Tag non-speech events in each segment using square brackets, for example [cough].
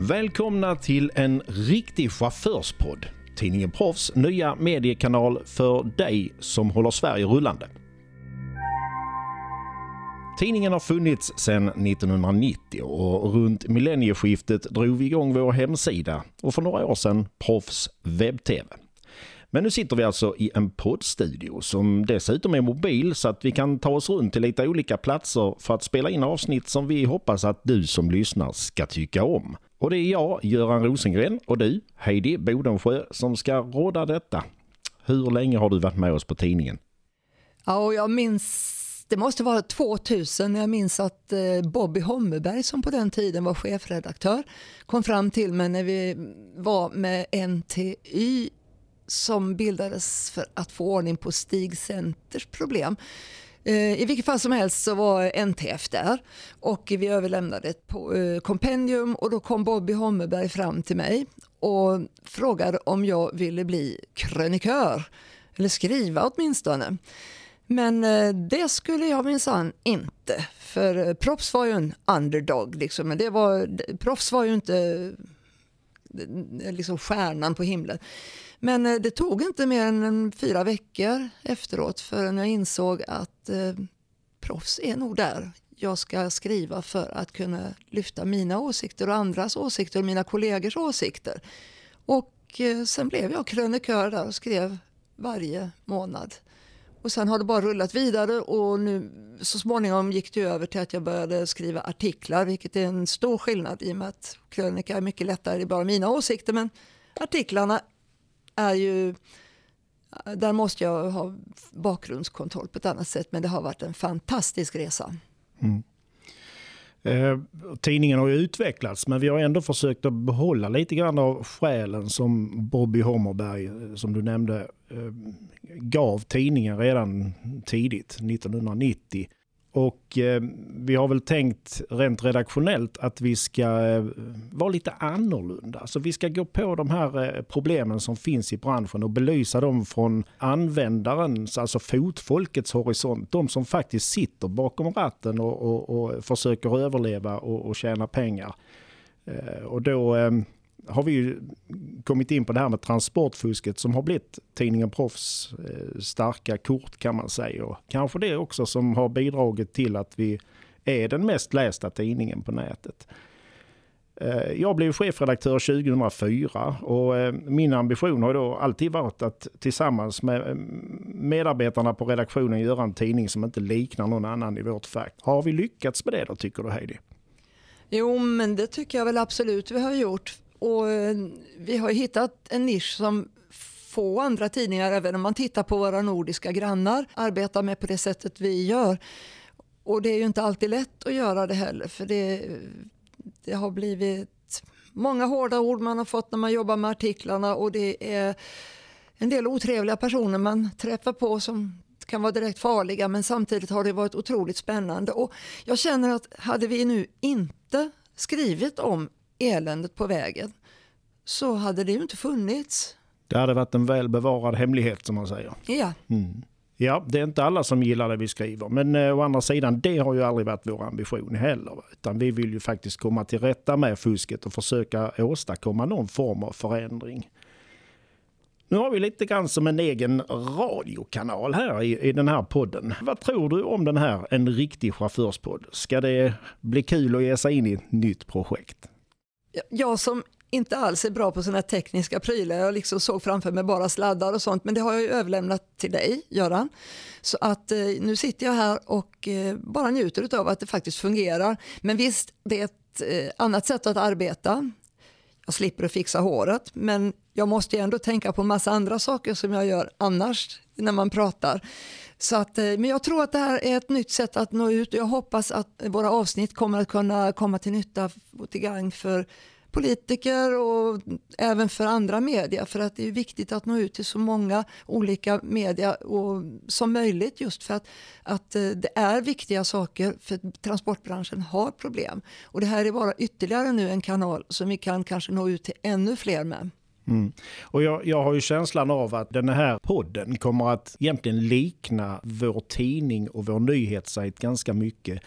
Välkomna till en riktig chaufförspodd. Tidningen Proffs nya mediekanal för dig som håller Sverige rullande. Tidningen har funnits sedan 1990 och runt millennieskiftet drog vi igång vår hemsida och för några år sedan Proffs webb-tv. Men nu sitter vi alltså i en poddstudio som dessutom är mobil så att vi kan ta oss runt till lite olika platser för att spela in avsnitt som vi hoppas att du som lyssnar ska tycka om. Och det är jag, Göran Rosengren, och du, Heidi Bodensjö, som ska råda detta. Hur länge har du varit med oss på tidningen? Ja, och jag minns, det måste vara 2000, jag minns att eh, Bobby Hommerberg som på den tiden var chefredaktör kom fram till mig när vi var med NTY som bildades för att få ordning på Stig Centers problem. Eh, I vilket fall som helst så var NTF där och vi överlämnade ett eh, kompendium och då kom Bobby Hommerberg fram till mig och frågade om jag ville bli krönikör eller skriva åtminstone. Men eh, det skulle jag minsann inte, för Proffs var ju en underdog. Liksom. Men det var, Proffs var ju inte liksom stjärnan på himlen. Men eh, det tog inte mer än fyra veckor efteråt förrän jag insåg att eh, proffs är nog där jag ska skriva för att kunna lyfta mina åsikter och andras åsikter och mina kollegors åsikter. Och eh, sen blev jag krönikör där och skrev varje månad. Och sen har det bara rullat vidare och nu så småningom gick det över till att jag började skriva artiklar vilket är en stor skillnad i och med att krönika är mycket lättare, det är bara mina åsikter men artiklarna är ju eh, där måste jag ha bakgrundskontroll på ett annat sätt men det har varit en fantastisk resa. Mm. Eh, tidningen har ju utvecklats men vi har ändå försökt att behålla lite grann av själen som Bobby Hommerberg, eh, som du nämnde, eh, gav tidningen redan tidigt, 1990. Och eh, vi har väl tänkt rent redaktionellt att vi ska eh, vara lite annorlunda. Alltså vi ska gå på de här eh, problemen som finns i branschen och belysa dem från användarens, alltså fotfolkets horisont. De som faktiskt sitter bakom ratten och, och, och försöker överleva och, och tjäna pengar. Eh, och då eh, har vi ju kommit in på det här med transportfusket som har blivit tidningen Proffs eh, starka kort kan man säga. Och kanske det också som har bidragit till att vi är den mest lästa tidningen på nätet. Eh, jag blev chefredaktör 2004 och eh, min ambition har då alltid varit att tillsammans med medarbetarna på redaktionen göra en tidning som inte liknar någon annan i vårt fack. Har vi lyckats med det då tycker du Heidi? Jo men det tycker jag väl absolut vi har gjort. Och eh, vi har hittat en nisch som få andra tidningar, även om man tittar på våra nordiska grannar, arbetar med på det sättet vi gör. Och det är ju inte alltid lätt att göra det heller för det, det har blivit många hårda ord man har fått när man jobbar med artiklarna och det är en del otrevliga personer man träffar på som kan vara direkt farliga men samtidigt har det varit otroligt spännande. Och jag känner att hade vi nu inte skrivit om eländet på vägen så hade det ju inte funnits. Det hade varit en väl bevarad hemlighet som man säger. Ja. Mm. Ja, det är inte alla som gillar det vi skriver. Men eh, å andra sidan, det har ju aldrig varit vår ambition heller. Utan vi vill ju faktiskt komma till rätta med fusket och försöka åstadkomma någon form av förändring. Nu har vi lite grann som en egen radiokanal här i, i den här podden. Vad tror du om den här, en riktig chaufförspodd? Ska det bli kul att ge sig in i ett nytt projekt? Jag som inte alls är bra på sådana tekniska prylar, jag liksom såg framför mig bara sladdar och sånt, men det har jag ju överlämnat till dig, Göran. Så att eh, nu sitter jag här och eh, bara njuter av att det faktiskt fungerar. Men visst, det är ett eh, annat sätt att arbeta. Jag slipper att fixa håret, men jag måste ju ändå tänka på massa andra saker som jag gör annars när man pratar. Så att, eh, men jag tror att det här är ett nytt sätt att nå ut och jag hoppas att våra avsnitt kommer att kunna komma till nytta och till gagn för politiker och även för andra media för att det är viktigt att nå ut till så många olika media och, som möjligt just för att, att eh, det är viktiga saker för transportbranschen har problem. Och det här är bara ytterligare nu en kanal som vi kan kanske nå ut till ännu fler med. Mm. Och jag, jag har ju känslan av att den här podden kommer att egentligen likna vår tidning och vår nyhetssajt ganska mycket.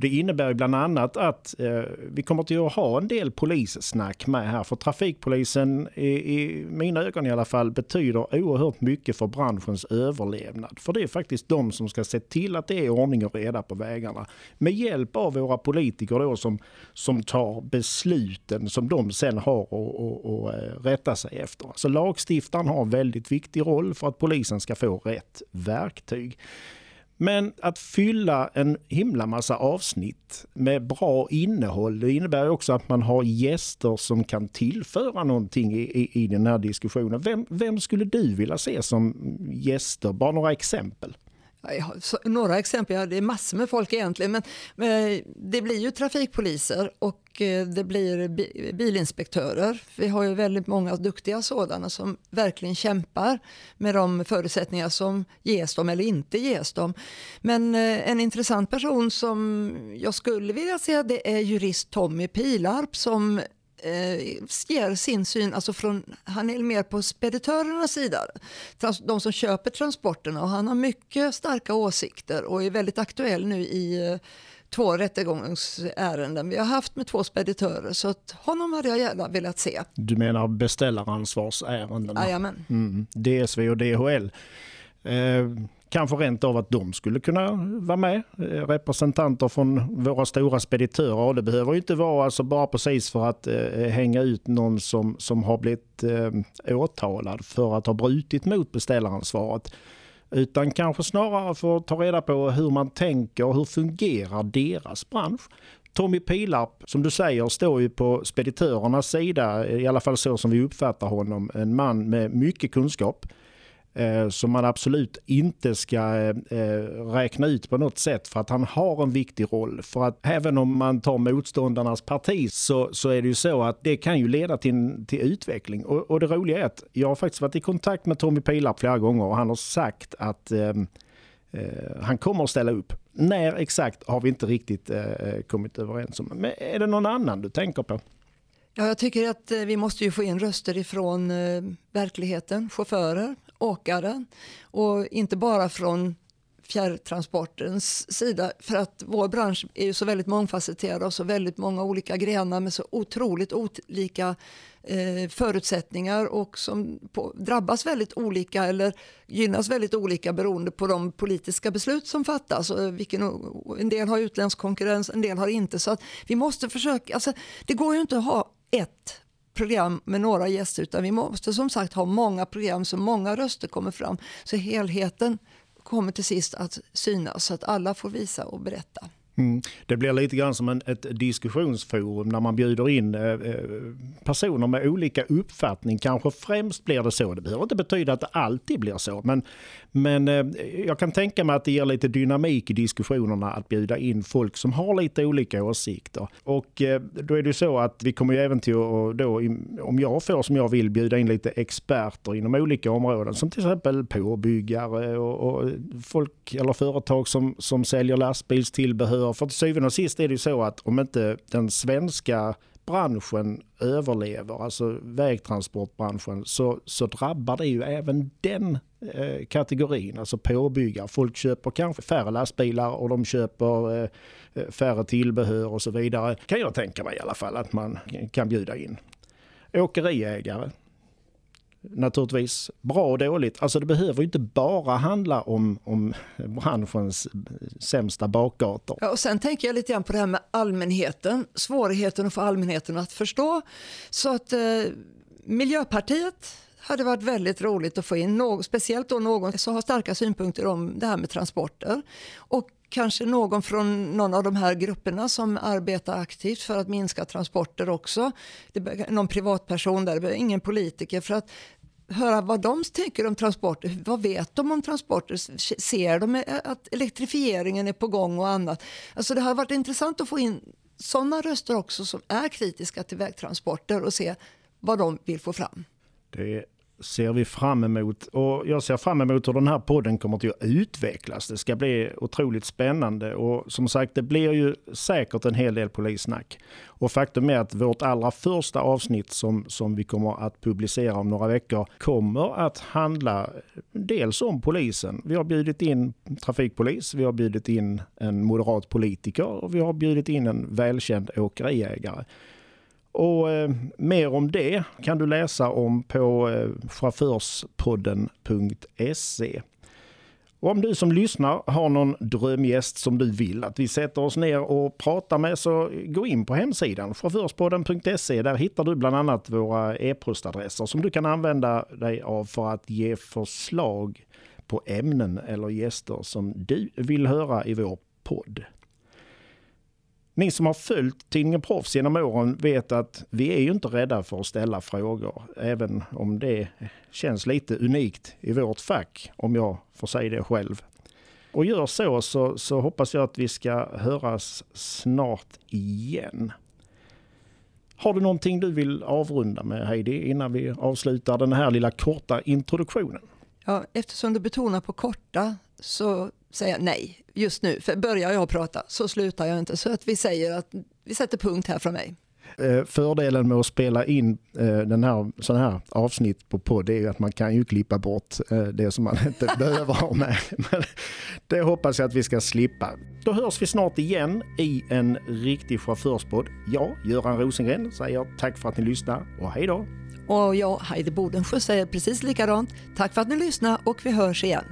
Det innebär bland annat att eh, vi kommer till att ha en del polissnack med här. För trafikpolisen, i, i mina ögon i alla fall, betyder oerhört mycket för branschens överlevnad. För det är faktiskt de som ska se till att det är ordning och reda på vägarna. Med hjälp av våra politiker då som, som tar besluten som de sen har att eh, rätta sig efter. Så lagstiftaren har en väldigt viktig roll för att polisen ska få rätt verktyg. Men att fylla en himla massa avsnitt med bra innehåll, det innebär också att man har gäster som kan tillföra någonting i, i, i den här diskussionen. Vem, vem skulle du vilja se som gäster? Bara några exempel. Några exempel, ja, det är massor med folk egentligen, men, men eh, det blir ju trafikpoliser och eh, det blir bilinspektörer. Vi har ju väldigt många duktiga sådana som verkligen kämpar med de förutsättningar som ges dem eller inte ges dem. Men eh, en intressant person som jag skulle vilja se det är jurist Tommy Pilarp som ger sin syn, alltså från, han är mer på speditörernas sida, de som köper transporterna och han har mycket starka åsikter och är väldigt aktuell nu i eh, två rättegångsärenden vi har haft med två speditörer så att honom hade jag gärna velat se. Du menar beställaransvarsärenden? Jajamän. Mm, DSV och DHL. Eh, Kanske rent av att de skulle kunna vara med, eh, representanter från våra stora speditörer. Och det behöver inte vara alltså bara precis för att eh, hänga ut någon som, som har blivit eh, åtalad för att ha brutit mot beställaransvaret. Utan kanske snarare för att ta reda på hur man tänker och hur fungerar deras bransch. Tommy Pilarp, som du säger, står ju på speditörernas sida, i alla fall så som vi uppfattar honom. En man med mycket kunskap Eh, som man absolut inte ska eh, eh, räkna ut på något sätt för att han har en viktig roll. För att även om man tar motståndarnas parti så, så är det ju så att det kan ju leda till, till utveckling. Och, och det roliga är att jag har faktiskt varit i kontakt med Tommy Pilarp flera gånger och han har sagt att eh, han kommer att ställa upp. När exakt har vi inte riktigt eh, kommit överens om. Men är det någon annan du tänker på? Ja, jag tycker att vi måste ju få in röster ifrån verkligheten, chaufförer, åkare och inte bara från fjärrtransportens sida för att vår bransch är ju så väldigt mångfacetterad och så väldigt många olika grenar med så otroligt olika eh, förutsättningar och som på, drabbas väldigt olika eller gynnas väldigt olika beroende på de politiska beslut som fattas. Och vilken, en del har utländsk konkurrens, en del har inte. Så att vi måste försöka, alltså, det går ju inte att ha ett program med några gäster utan vi måste som sagt ha många program så många röster kommer fram så helheten kommer till sist att synas så att alla får visa och berätta. Mm. Det blir lite grann som en, ett diskussionsforum när man bjuder in eh, eh, personer med olika uppfattning. Kanske främst blir det så. Det behöver inte betyda att det alltid blir så. Men, men eh, jag kan tänka mig att det ger lite dynamik i diskussionerna att bjuda in folk som har lite olika åsikter. Och eh, då är det så att vi kommer ju även till att, då, om jag får som jag vill, bjuda in lite experter inom olika områden. Som till exempel påbyggare och, och folk eller företag som, som säljer lastbilstillbehör. För till syvende och sist är det ju så att om inte den svenska branschen överlever, alltså vägtransportbranschen, så, så drabbar det ju även den eh, kategorin, alltså påbyggar. Folk köper kanske färre lastbilar och de köper eh, färre tillbehör och så vidare. Kan jag tänka mig i alla fall att man kan bjuda in. Åkeriägare, naturligtvis bra och dåligt. Alltså det behöver inte bara handla om, om branschens sämsta bakgator. Ja, och sen tänker jag lite grann på det här med allmänheten, svårigheten att få allmänheten att förstå. Så att eh, Miljöpartiet hade varit väldigt roligt att få in, någon, speciellt då någon som har starka synpunkter om det här med transporter. Och kanske någon från någon av de här grupperna som arbetar aktivt för att minska transporter också. Det, någon privatperson där, ingen politiker. För att höra vad de tänker om transporter. Vad vet de om transporter? Ser de eh, att elektrifieringen är på gång och annat? Alltså det har varit intressant att få in sådana röster också som är kritiska till vägtransporter och se vad de vill få fram. Det ser vi fram emot. Och jag ser fram emot hur den här podden kommer till att utvecklas. Det ska bli otroligt spännande och som sagt det blir ju säkert en hel del polissnack. Och faktum är att vårt allra första avsnitt som, som vi kommer att publicera om några veckor kommer att handla dels om polisen. Vi har bjudit in trafikpolis, vi har bjudit in en moderat politiker och vi har bjudit in en välkänd åkeriägare. Och eh, mer om det kan du läsa om på eh, chaufförspodden.se. Och om du som lyssnar har någon drömgäst som du vill att vi sätter oss ner och pratar med så gå in på hemsidan chaufförspodden.se. Där hittar du bland annat våra e-postadresser som du kan använda dig av för att ge förslag på ämnen eller gäster som du vill höra i vår podd. Ni som har följt tidningen Proffs genom åren vet att vi är ju inte rädda för att ställa frågor, även om det känns lite unikt i vårt fack, om jag får säga det själv. Och gör så, så, så hoppas jag att vi ska höras snart igen. Har du någonting du vill avrunda med Heidi innan vi avslutar den här lilla korta introduktionen? Ja, eftersom du betonar på korta så säger jag nej just nu. För börjar jag prata så slutar jag inte. Så att vi säger att vi sätter punkt här från mig. Eh, fördelen med att spela in eh, den här, sån här avsnitt på podd är att man kan ju klippa bort eh, det som man inte [laughs] behöver ha med. Men det hoppas jag att vi ska slippa. Då hörs vi snart igen i en riktig chaufförspodd. Jag, Göran Rosengren, säger tack för att ni lyssnar och hej då! Och jag, Heidi Bodensjö, säger precis likadant. Tack för att ni lyssnar och vi hörs igen.